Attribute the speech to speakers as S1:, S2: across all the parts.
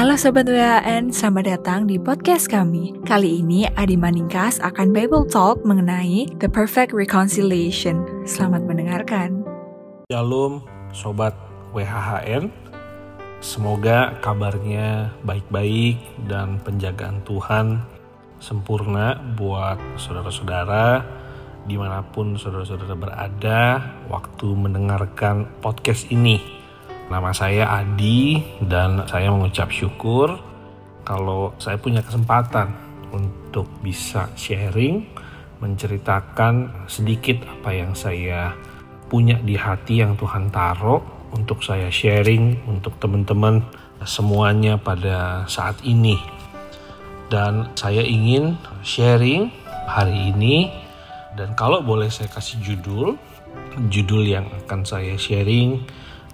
S1: Halo Sobat WAN, selamat datang di podcast kami. Kali ini Adi Maningkas akan Bible Talk mengenai The Perfect Reconciliation. Selamat mendengarkan.
S2: Shalom Sobat WHHN, semoga kabarnya baik-baik dan penjagaan Tuhan sempurna buat saudara-saudara di mana pun saudara-saudara berada waktu mendengarkan podcast ini. Nama saya Adi dan saya mengucap syukur kalau saya punya kesempatan untuk bisa sharing, menceritakan sedikit apa yang saya punya di hati yang Tuhan taruh untuk saya sharing untuk teman-teman semuanya pada saat ini. Dan saya ingin sharing hari ini dan kalau boleh saya kasih judul, judul yang akan saya sharing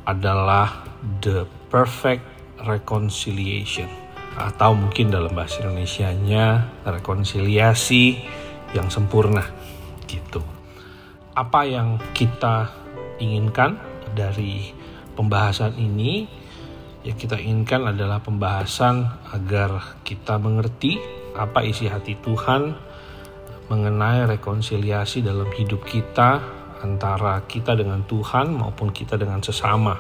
S2: adalah the perfect reconciliation atau mungkin dalam bahasa Indonesia-nya rekonsiliasi yang sempurna gitu. Apa yang kita inginkan dari pembahasan ini ya kita inginkan adalah pembahasan agar kita mengerti apa isi hati Tuhan mengenai rekonsiliasi dalam hidup kita antara kita dengan Tuhan maupun kita dengan sesama.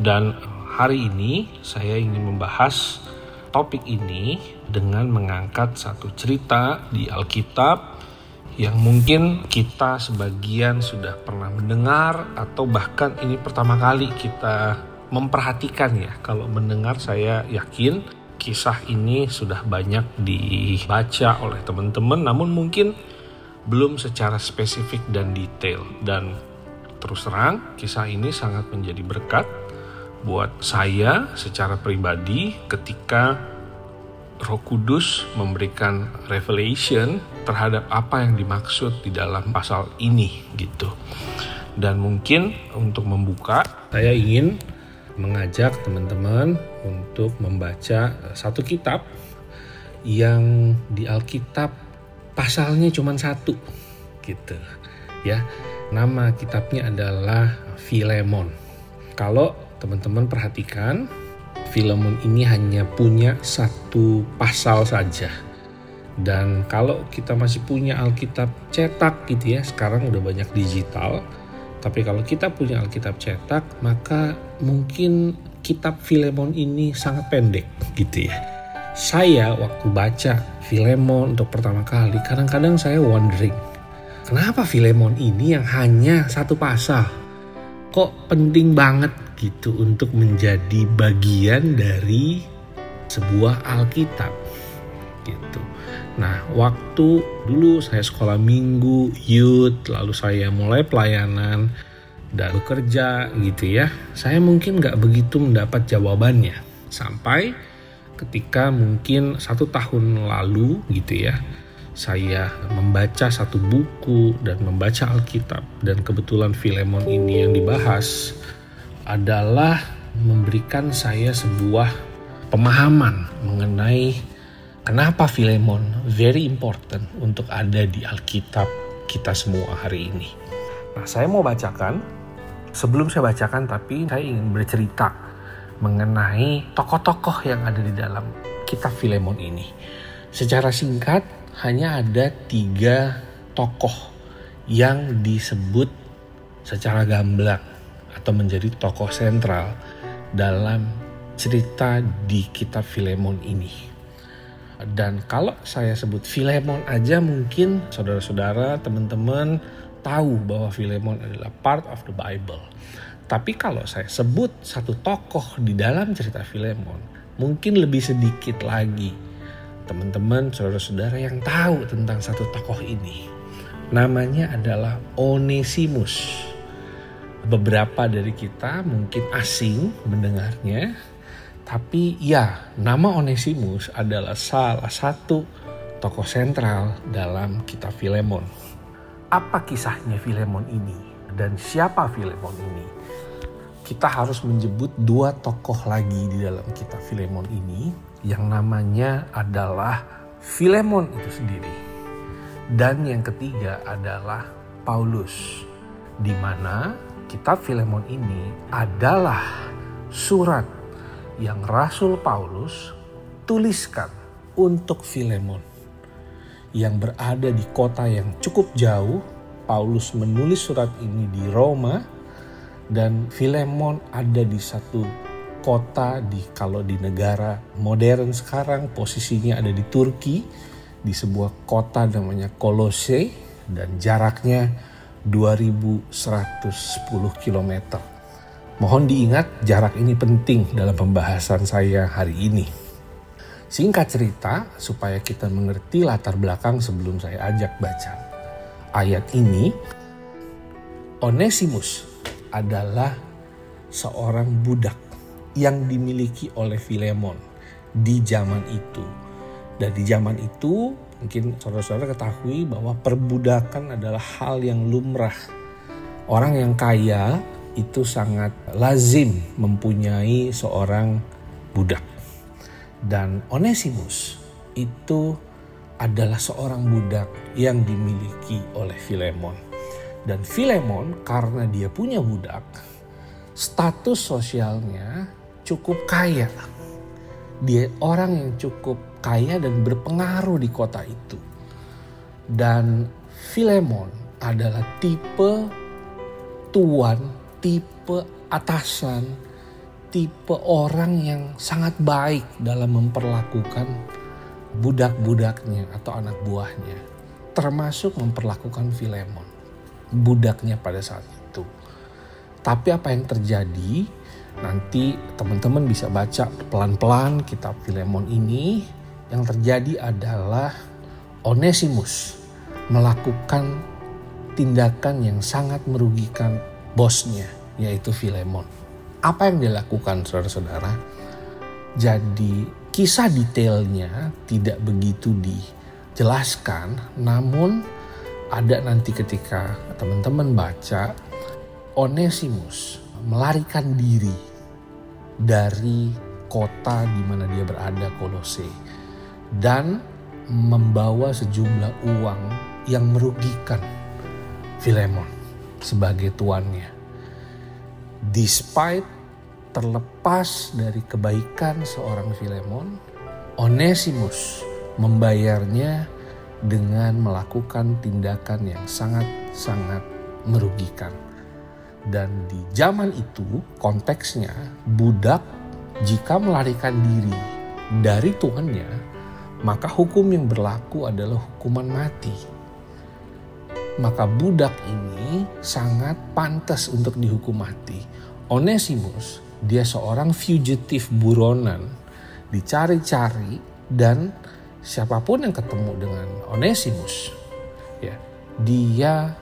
S2: Dan hari ini saya ingin membahas topik ini dengan mengangkat satu cerita di Alkitab yang mungkin kita sebagian sudah pernah mendengar atau bahkan ini pertama kali kita memperhatikan ya. Kalau mendengar saya yakin kisah ini sudah banyak dibaca oleh teman-teman namun mungkin belum secara spesifik dan detail dan terus terang kisah ini sangat menjadi berkat buat saya secara pribadi ketika Roh Kudus memberikan revelation terhadap apa yang dimaksud di dalam pasal ini gitu. Dan mungkin untuk membuka saya ingin mengajak teman-teman untuk membaca satu kitab yang di Alkitab pasalnya cuma satu. Gitu. Ya nama kitabnya adalah Filemon kalau teman-teman perhatikan Filemon ini hanya punya satu pasal saja. Dan kalau kita masih punya Alkitab cetak gitu ya sekarang udah banyak digital. Tapi kalau kita punya Alkitab cetak maka mungkin kitab Filemon ini sangat pendek gitu ya saya waktu baca Filemon untuk pertama kali, kadang-kadang saya wondering, kenapa Filemon ini yang hanya satu pasal? Kok penting banget gitu untuk menjadi bagian dari sebuah Alkitab gitu. Nah, waktu dulu saya sekolah minggu, youth, lalu saya mulai pelayanan dan bekerja gitu ya. Saya mungkin nggak begitu mendapat jawabannya sampai ketika mungkin satu tahun lalu gitu ya saya membaca satu buku dan membaca Alkitab. Dan kebetulan Filemon ini yang dibahas adalah memberikan saya sebuah pemahaman mengenai kenapa Filemon very important untuk ada di Alkitab kita semua hari ini. Nah, saya mau bacakan. Sebelum saya bacakan tapi saya ingin bercerita mengenai tokoh-tokoh yang ada di dalam kitab Filemon ini. Secara singkat, hanya ada tiga tokoh yang disebut secara gamblang atau menjadi tokoh sentral dalam cerita di kitab Filemon ini. Dan kalau saya sebut Filemon aja mungkin saudara-saudara, teman-teman tahu bahwa Filemon adalah part of the Bible. Tapi kalau saya sebut satu tokoh di dalam cerita Filemon, mungkin lebih sedikit lagi teman-teman, saudara-saudara yang tahu tentang satu tokoh ini. Namanya adalah Onesimus. Beberapa dari kita mungkin asing mendengarnya, tapi ya, nama Onesimus adalah salah satu tokoh sentral dalam kitab Filemon. Apa kisahnya Filemon ini dan siapa Filemon ini? Kita harus menyebut dua tokoh lagi di dalam kitab Filemon ini yang namanya adalah Filemon itu sendiri. Dan yang ketiga adalah Paulus. Di mana kitab Filemon ini adalah surat yang Rasul Paulus tuliskan untuk Filemon yang berada di kota yang cukup jauh. Paulus menulis surat ini di Roma dan Filemon ada di satu kota di kalau di negara modern sekarang posisinya ada di Turki di sebuah kota namanya Kolose dan jaraknya 2110 km. Mohon diingat jarak ini penting dalam pembahasan saya hari ini. Singkat cerita supaya kita mengerti latar belakang sebelum saya ajak baca. Ayat ini Onesimus adalah seorang budak yang dimiliki oleh Filemon di zaman itu. Dan di zaman itu mungkin saudara-saudara ketahui bahwa perbudakan adalah hal yang lumrah. Orang yang kaya itu sangat lazim mempunyai seorang budak. Dan Onesimus itu adalah seorang budak yang dimiliki oleh Filemon. Dan Filemon karena dia punya budak, status sosialnya cukup kaya. Dia orang yang cukup kaya dan berpengaruh di kota itu. Dan Filemon adalah tipe tuan, tipe atasan, tipe orang yang sangat baik dalam memperlakukan budak-budaknya atau anak buahnya. Termasuk memperlakukan Filemon, budaknya pada saat itu. Tapi apa yang terjadi? Nanti teman-teman bisa baca pelan-pelan kitab Filemon ini yang terjadi adalah Onesimus melakukan tindakan yang sangat merugikan bosnya, yaitu Filemon. Apa yang dilakukan saudara-saudara? Jadi kisah detailnya tidak begitu dijelaskan, namun ada nanti ketika teman-teman baca, Onesimus melarikan diri dari kota di mana dia berada, Kolose dan membawa sejumlah uang yang merugikan Filemon sebagai tuannya. Despite terlepas dari kebaikan seorang Filemon, Onesimus membayarnya dengan melakukan tindakan yang sangat-sangat merugikan. Dan di zaman itu konteksnya budak jika melarikan diri dari tuannya maka hukum yang berlaku adalah hukuman mati. Maka budak ini sangat pantas untuk dihukum mati. Onesimus, dia seorang fugitif buronan, dicari-cari dan siapa pun yang ketemu dengan Onesimus, ya, dia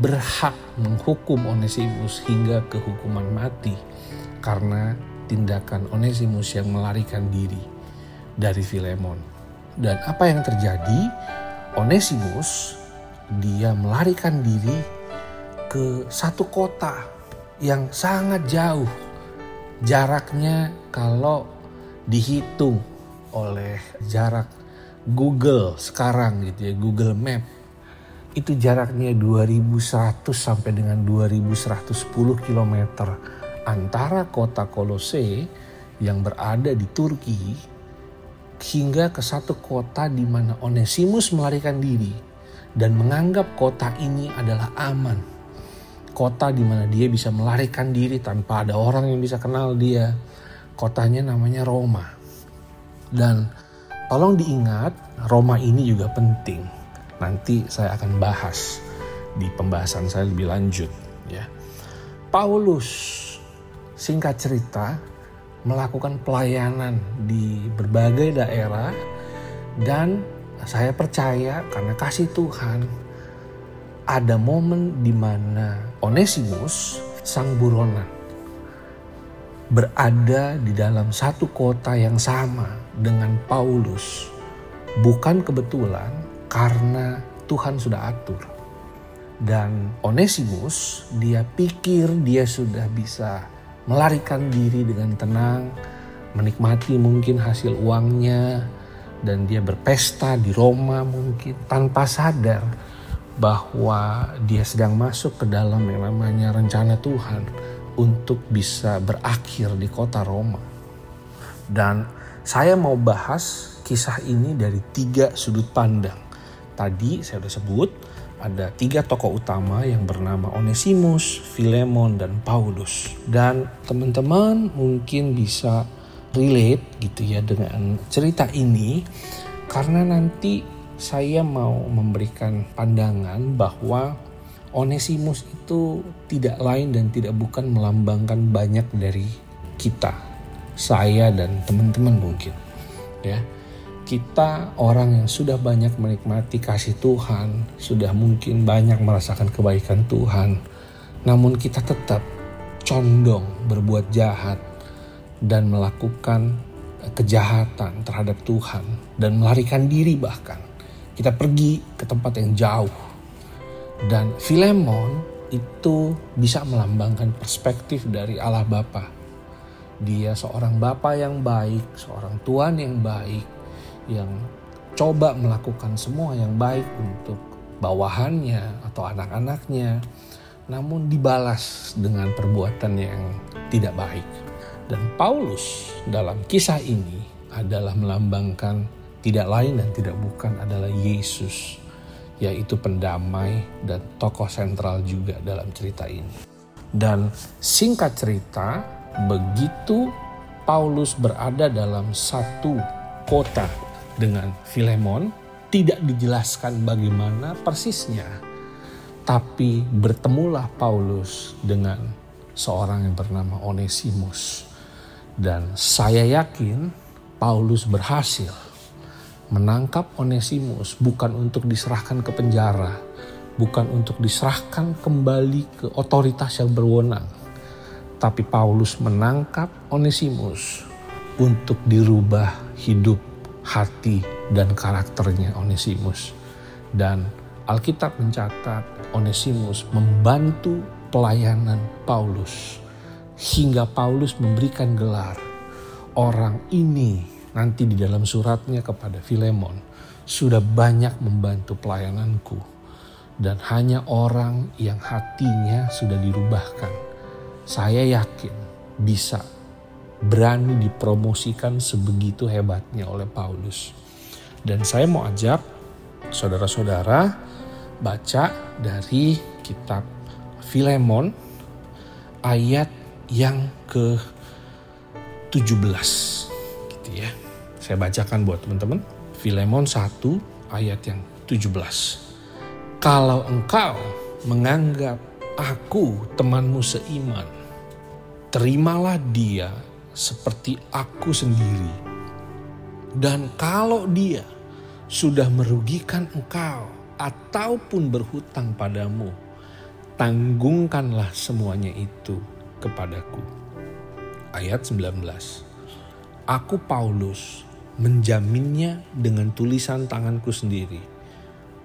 S2: berhak menghukum Onesimus hingga ke hukuman mati karena tindakan Onesimus yang melarikan diri dari Filemon. Dan apa yang terjadi? Onesimus dia melarikan diri ke satu kota yang sangat jauh. Jaraknya kalau dihitung oleh jarak Google sekarang gitu ya, Google Map itu jaraknya 2100 sampai dengan 2110 km antara kota Kolose yang berada di Turki hingga ke satu kota di mana Onesimus melarikan diri dan menganggap kota ini adalah aman. Kota di mana dia bisa melarikan diri tanpa ada orang yang bisa kenal dia. Kotanya namanya Roma. Dan tolong diingat, Roma ini juga penting. Nanti saya akan bahas di pembahasan saya lebih lanjut ya. Paulus singkat cerita melakukan pelayanan di berbagai daerah dan saya percaya karena kasih Tuhan ada momen di mana Onesimus sang buronan berada di dalam satu kota yang sama dengan Paulus bukan kebetulan karena Tuhan sudah atur. Dan Onesimus dia pikir dia sudah bisa melarikan diri dengan tenang, menikmati mungkin hasil uangnya, dan dia berpesta di Roma mungkin tanpa sadar bahwa dia sedang masuk ke dalam yang namanya rencana Tuhan untuk bisa berakhir di kota Roma. Dan saya mau bahas kisah ini dari tiga sudut pandang. Tadi saya sudah sebut ada tiga tokoh utama yang bernama Onesimus, Filemon, dan Paulus. Dan teman-teman mungkin bisa relate gitu ya dengan cerita ini karena nanti saya mau memberikan pandangan bahwa Onesimus itu tidak lain dan tidak bukan melambangkan banyak dari kita, saya dan teman-teman mungkin. Ya, kita orang yang sudah banyak menikmati kasih Tuhan, sudah mungkin banyak merasakan kebaikan Tuhan, namun kita tetap condong berbuat jahat dan melakukan kejahatan terhadap Tuhan dan melarikan diri bahkan. Kita pergi ke tempat yang jauh dan Filemon itu bisa melambangkan perspektif dari Allah Bapa. Dia seorang Bapa yang baik, seorang Tuhan yang baik, yang coba melakukan semua yang baik untuk bawahannya atau anak-anaknya, namun dibalas dengan perbuatan yang tidak baik. Dan Paulus dalam kisah ini adalah melambangkan tidak lain dan tidak bukan adalah Yesus yaitu pendamai dan tokoh sentral juga dalam cerita ini. Dan singkat cerita, begitu Paulus berada dalam satu kota dengan Filemon, tidak dijelaskan bagaimana persisnya. Tapi bertemulah Paulus dengan seorang yang bernama Onesimus. Dan saya yakin Paulus berhasil menangkap Onesimus bukan untuk diserahkan ke penjara, bukan untuk diserahkan kembali ke otoritas yang berwenang, tapi Paulus menangkap Onesimus untuk dirubah hidup, hati, dan karakternya Onesimus. Dan Alkitab mencatat Onesimus membantu pelayanan Paulus hingga Paulus memberikan gelar orang ini nanti di dalam suratnya kepada Filemon sudah banyak membantu pelayananku dan hanya orang yang hatinya sudah dirubahkan. Saya yakin bisa berani dipromosikan sebegitu hebatnya oleh Paulus. Dan saya mau ajak saudara-saudara baca dari kitab Filemon ayat yang ke 17 gitu ya. Saya bacakan buat teman-teman. Filemon 1 ayat yang 17. Kalau engkau menganggap aku temanmu seiman, terimalah dia seperti aku sendiri. Dan kalau dia sudah merugikan engkau ataupun berhutang padamu, tanggungkanlah semuanya itu kepadaku. Ayat 19. Aku Paulus menjaminnya dengan tulisan tanganku sendiri.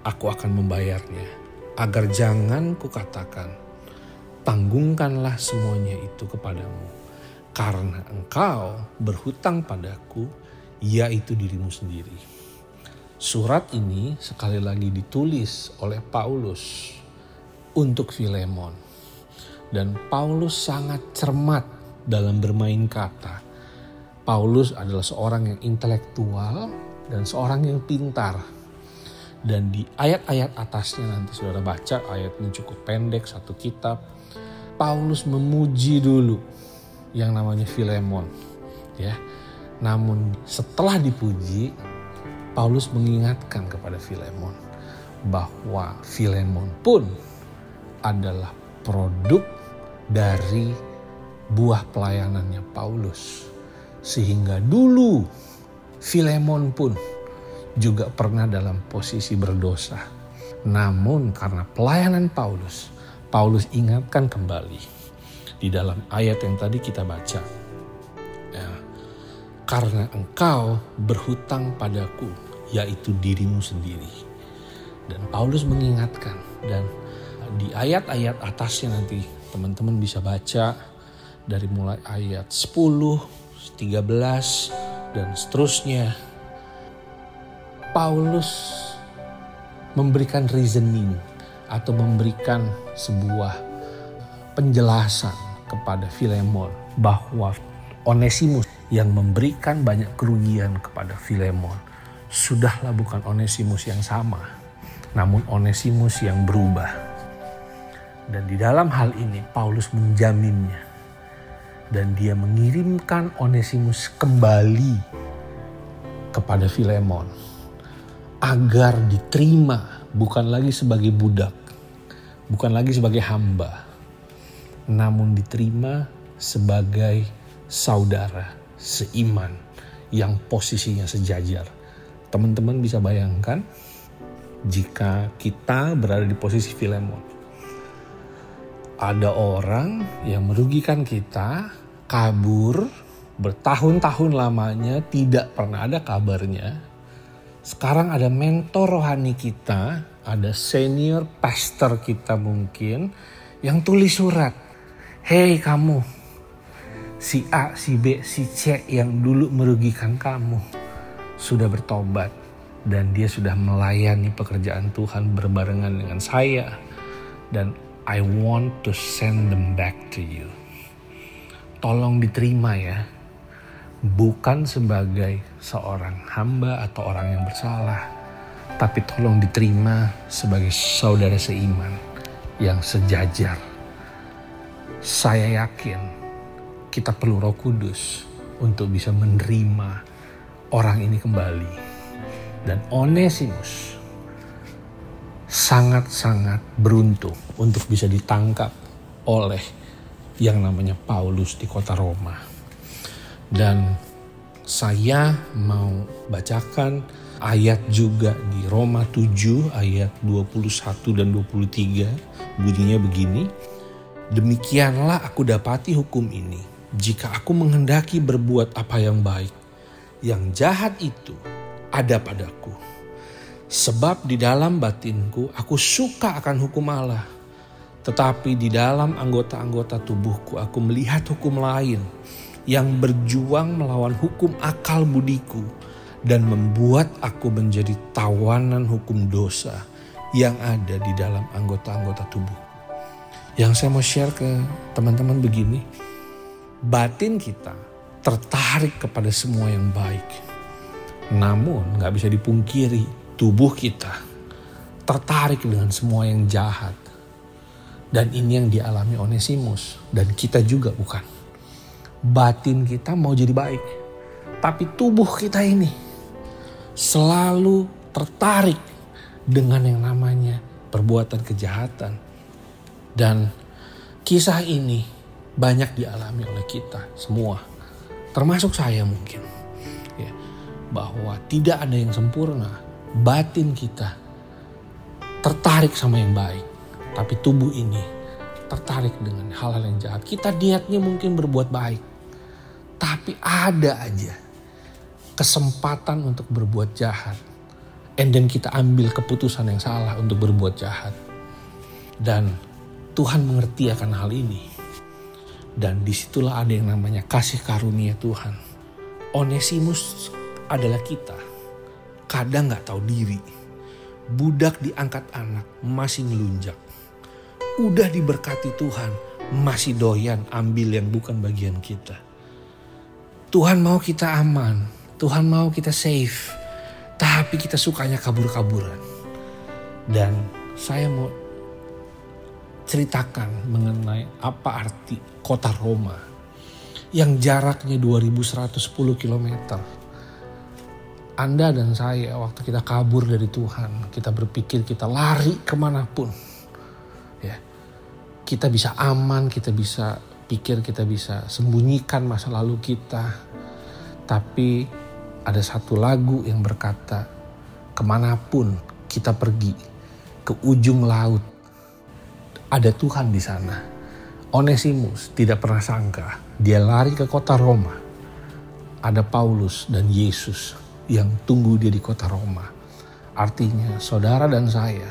S2: Aku akan membayarnya agar jangan kukatakan tanggungkanlah semuanya itu kepadamu karena engkau berhutang padaku yaitu dirimu sendiri. Surat ini sekali lagi ditulis oleh Paulus untuk Filemon. Dan Paulus sangat cermat dalam bermain kata Paulus adalah seorang yang intelektual dan seorang yang pintar. Dan di ayat-ayat atasnya nanti saudara baca, ayat ini cukup pendek, satu kitab. Paulus memuji dulu yang namanya Filemon. ya. Namun setelah dipuji, Paulus mengingatkan kepada Filemon bahwa Filemon pun adalah produk dari buah pelayanannya Paulus sehingga dulu Filemon pun juga pernah dalam posisi berdosa. Namun karena pelayanan Paulus, Paulus ingatkan kembali di dalam ayat yang tadi kita baca. Ya, karena engkau berhutang padaku, yaitu dirimu sendiri. Dan Paulus mengingatkan dan di ayat-ayat atasnya nanti teman-teman bisa baca dari mulai ayat 10 13 dan seterusnya. Paulus memberikan reasoning atau memberikan sebuah penjelasan kepada Filemon bahwa Onesimus yang memberikan banyak kerugian kepada Filemon. Sudahlah bukan Onesimus yang sama, namun Onesimus yang berubah. Dan di dalam hal ini Paulus menjaminnya. Dan dia mengirimkan Onesimus kembali kepada Filemon agar diterima bukan lagi sebagai budak, bukan lagi sebagai hamba, namun diterima sebagai saudara seiman yang posisinya sejajar. Teman-teman bisa bayangkan jika kita berada di posisi Filemon. Ada orang yang merugikan kita, kabur, bertahun-tahun lamanya tidak pernah ada kabarnya. Sekarang ada mentor rohani kita, ada senior pastor kita mungkin yang tulis surat. Hei kamu, si A, si B, si C yang dulu merugikan kamu sudah bertobat dan dia sudah melayani pekerjaan Tuhan berbarengan dengan saya dan I want to send them back to you. Tolong diterima ya. Bukan sebagai seorang hamba atau orang yang bersalah, tapi tolong diterima sebagai saudara seiman yang sejajar. Saya yakin kita perlu Roh Kudus untuk bisa menerima orang ini kembali. Dan Onesimus sangat-sangat beruntung untuk bisa ditangkap oleh yang namanya Paulus di kota Roma. Dan saya mau bacakan ayat juga di Roma 7 ayat 21 dan 23 bunyinya begini. Demikianlah aku dapati hukum ini. Jika aku menghendaki berbuat apa yang baik, yang jahat itu ada padaku. Sebab di dalam batinku aku suka akan hukum Allah. Tetapi di dalam anggota-anggota tubuhku aku melihat hukum lain yang berjuang melawan hukum akal budiku dan membuat aku menjadi tawanan hukum dosa yang ada di dalam anggota-anggota tubuh. Yang saya mau share ke teman-teman begini, batin kita tertarik kepada semua yang baik. Namun gak bisa dipungkiri tubuh kita tertarik dengan semua yang jahat. Dan ini yang dialami Onesimus dan kita juga bukan. Batin kita mau jadi baik. Tapi tubuh kita ini selalu tertarik dengan yang namanya perbuatan kejahatan. Dan kisah ini banyak dialami oleh kita semua termasuk saya mungkin, ya, bahwa tidak ada yang sempurna. Batin kita tertarik sama yang baik, tapi tubuh ini tertarik dengan hal-hal yang jahat. Kita niatnya mungkin berbuat baik, tapi ada aja kesempatan untuk berbuat jahat. And then kita ambil keputusan yang salah untuk berbuat jahat. Dan Tuhan mengerti akan hal ini. Dan di situlah ada yang namanya kasih karunia Tuhan. Onesimus adalah kita. Kadang gak tahu diri. Budak diangkat anak masih ngelunjak. Udah diberkati Tuhan masih doyan ambil yang bukan bagian kita. Tuhan mau kita aman. Tuhan mau kita safe. Tapi kita sukanya kabur-kaburan. Dan saya mau ceritakan mengenai apa arti kota Roma yang jaraknya 2110 km. Anda dan saya waktu kita kabur dari Tuhan, kita berpikir kita lari ke mana pun. Ya, kita bisa aman, kita bisa pikir kita bisa sembunyikan masa lalu kita. Tapi ada satu lagu yang berkata, ke mana pun kita pergi, ke ujung laut, ada Tuhan di sana. Onesimus tidak pernah sangka dia lari ke kota Roma. Ada Paulus dan Yesus yang tunggu dia di kota Roma. Artinya saudara dan saya,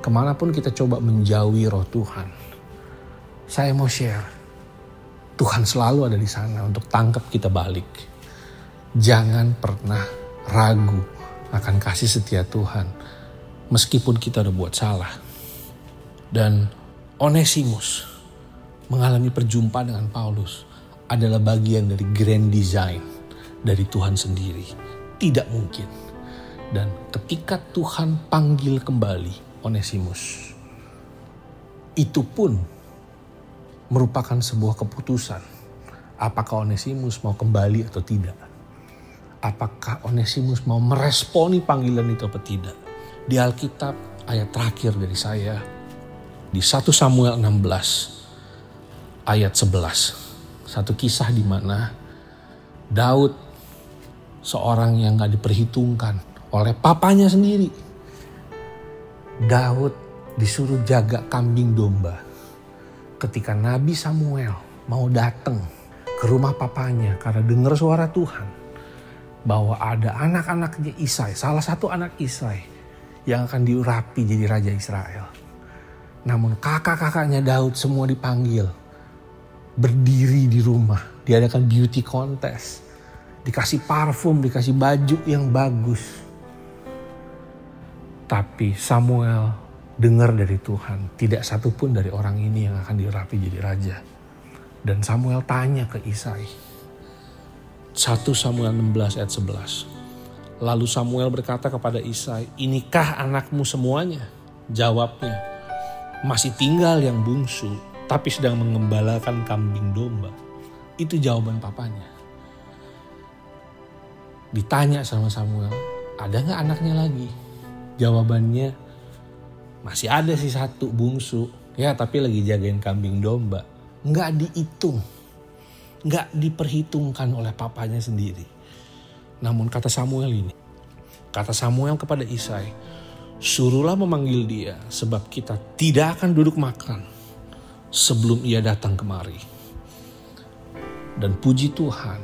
S2: ke mana pun kita coba menjauhi roh Tuhan, saya mau share, Tuhan selalu ada di sana untuk tangkap kita balik. Jangan pernah ragu akan kasih setia Tuhan, meskipun kita udah buat salah dan Onesimus mengalami perjumpaan dengan Paulus. adalah bagian dari grand design dari Tuhan sendiri. Tidak mungkin. Dan ketika Tuhan panggil kembali Onesimus, itu pun merupakan sebuah keputusan. Apakah Onesimus mau kembali atau tidak? Apakah Onesimus mau meresponi panggilan itu atau tidak? Di Alkitab ayat terakhir dari saya di 1 Samuel 16 ayat 11. Satu kisah di mana Daud seorang yang gak diperhitungkan oleh papanya sendiri. Daud disuruh jaga kambing domba. Ketika Nabi Samuel mau datang ke rumah papanya karena dengar suara Tuhan bahwa ada anak-anaknya Isai, salah satu anak Isai yang akan diurapi jadi raja Israel. Namun kakak-kakaknya Daud semua dipanggil berdiri di rumah, diadakan beauty contest, dikasih parfum, dikasih baju yang bagus tapi Samuel dengar dari Tuhan, tidak satu pun dari orang ini yang akan dirapi jadi raja. Dan Samuel tanya ke Isai. 1 Samuel 16 ayat 11. Lalu Samuel berkata kepada Isai, inikah anakmu semuanya? Jawabnya, masih tinggal yang bungsu, tapi sedang mengembalakan kambing domba. Itu jawaban papanya. Ditanya sama Samuel, ada nggak anaknya lagi? Jawabannya masih ada sih satu bungsu. Ya tapi lagi jagain kambing domba. Nggak dihitung. Nggak diperhitungkan oleh papanya sendiri. Namun kata Samuel ini. Kata Samuel kepada Isai. Suruhlah memanggil dia sebab kita tidak akan duduk makan sebelum ia datang kemari. Dan puji Tuhan,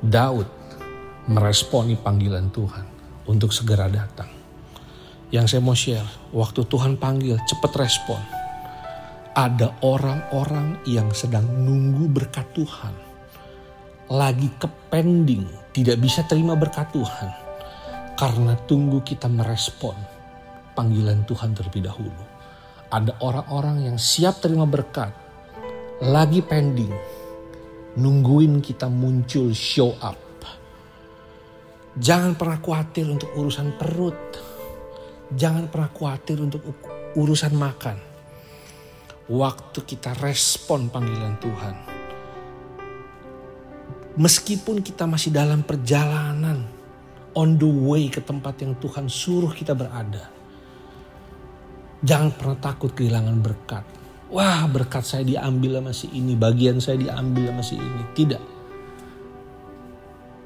S2: Daud meresponi panggilan Tuhan untuk segera datang yang saya mau share, waktu Tuhan panggil, cepat respon. Ada orang-orang yang sedang nunggu berkat Tuhan. Lagi kepending, tidak bisa terima berkat Tuhan. Karena tunggu kita merespon panggilan Tuhan terlebih dahulu. Ada orang-orang yang siap terima berkat, lagi pending, nungguin kita muncul show up. Jangan pernah khawatir untuk urusan perut Jangan pernah khawatir untuk urusan makan. Waktu kita respon panggilan Tuhan. Meskipun kita masih dalam perjalanan on the way ke tempat yang Tuhan suruh kita berada. Jangan pernah takut kehilangan berkat. Wah berkat saya diambil sama si ini, bagian saya diambil sama si ini. Tidak.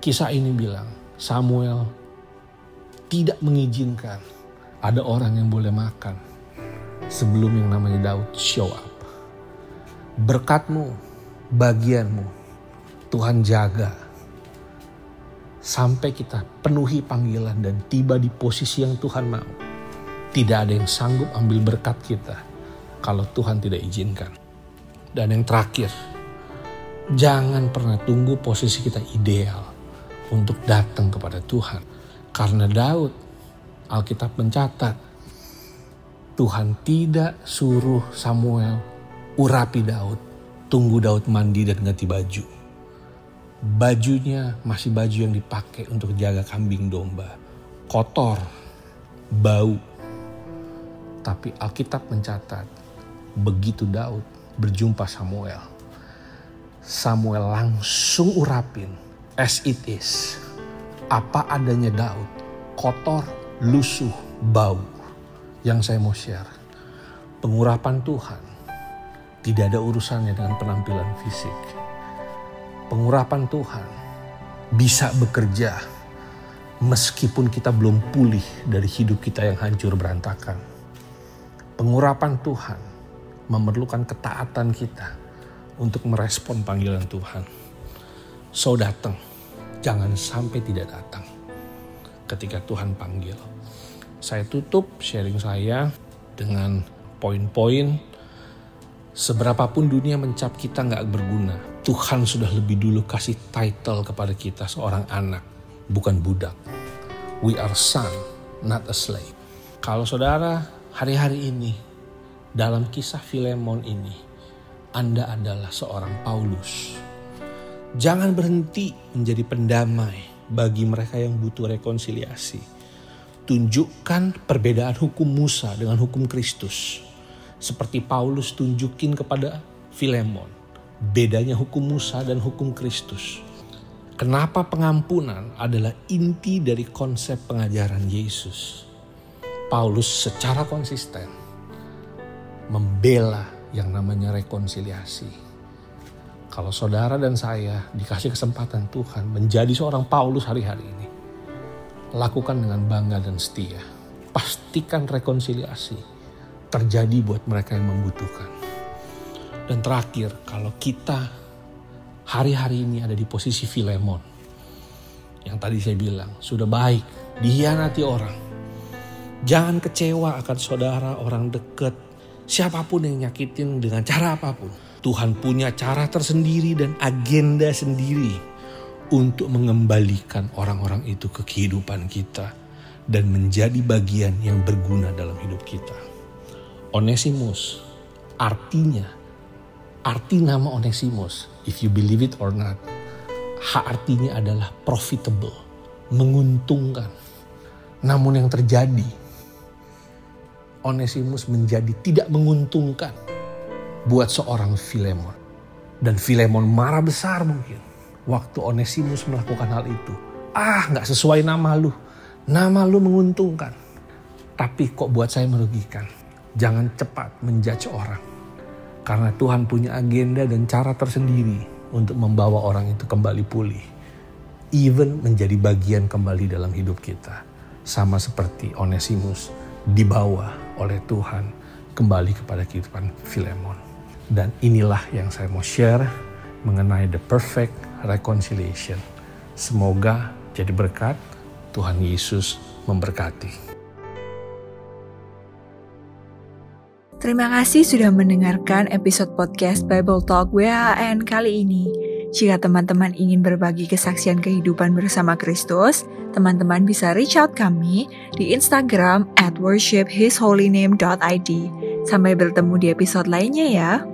S2: Kisah ini bilang Samuel tidak mengizinkan ada orang yang boleh makan sebelum yang namanya Daud show up. Berkatmu, bagianmu, Tuhan jaga sampai kita penuhi panggilan dan tiba di posisi yang Tuhan mau. Tidak ada yang sanggup ambil berkat kita kalau Tuhan tidak izinkan. Dan yang terakhir, jangan pernah tunggu posisi kita ideal untuk datang kepada Tuhan. Karena Daud Alkitab mencatat Tuhan tidak suruh Samuel urapi Daud, tunggu Daud mandi dan ganti baju. Bajunya masih baju yang dipakai untuk jaga kambing domba, kotor, bau. Tapi Alkitab mencatat begitu Daud berjumpa Samuel, Samuel langsung urapin as it is. Apa adanya Daud, kotor, lusuh, bau yang saya mau share. Pengurapan Tuhan tidak ada urusannya dengan penampilan fisik. Pengurapan Tuhan bisa bekerja meskipun kita belum pulih dari hidup kita yang hancur berantakan. Pengurapan Tuhan memerlukan ketaatan kita untuk merespon panggilan Tuhan. So datang, jangan sampai tidak datang ketika Tuhan panggil. Saya tutup sharing saya dengan poin-poin seberapapun dunia mencap kita nggak berguna. Tuhan sudah lebih dulu kasih title kepada kita seorang anak, bukan budak. We are son, not a slave. Kalau saudara hari-hari ini dalam kisah Filemon ini, Anda adalah seorang Paulus. Jangan berhenti menjadi pendamai bagi mereka yang butuh rekonsiliasi. Tunjukkan perbedaan hukum Musa dengan hukum Kristus. Seperti Paulus tunjukin kepada Filemon. Bedanya hukum Musa dan hukum Kristus. Kenapa pengampunan adalah inti dari konsep pengajaran Yesus. Paulus secara konsisten membela yang namanya rekonsiliasi kalau saudara dan saya dikasih kesempatan Tuhan menjadi seorang Paulus hari-hari ini, lakukan dengan bangga dan setia. Pastikan rekonsiliasi terjadi buat mereka yang membutuhkan. Dan terakhir, kalau kita hari-hari ini ada di posisi Filemon, yang tadi saya bilang sudah baik, dihianati orang. Jangan kecewa akan saudara, orang dekat, siapa pun yang nyakitin dengan cara apa pun Tuhan punya cara tersendiri dan agenda sendiri untuk mengembalikan orang-orang itu ke kehidupan kita dan menjadi bagian yang berguna dalam hidup kita. Onesimus artinya, arti nama Onesimus, if you believe it or not, hak artinya adalah profitable, menguntungkan. Namun yang terjadi, Onesimus menjadi tidak menguntungkan buat seorang Filemon. Dan Filemon marah besar mungkin waktu Onesimus melakukan hal itu. Ah gak sesuai nama lu, nama lu menguntungkan. Tapi kok buat saya merugikan. Jangan cepat menjudge orang. Karena Tuhan punya agenda dan cara tersendiri untuk membawa orang itu kembali pulih. Even menjadi bagian kembali dalam hidup kita. Sama seperti Onesimus dibawa oleh Tuhan kembali kepada kehidupan Filemon. Dan inilah yang saya mau share mengenai the perfect reconciliation. Semoga jadi berkat. Tuhan Yesus memberkati.
S1: Terima kasih sudah mendengarkan episode podcast Bible Talk WHN kali ini. Jika teman-teman ingin berbagi kesaksian kehidupan bersama Kristus, teman-teman bisa reach out kami di Instagram at worshiphisholyname.id. Sampai bertemu di episode lainnya ya.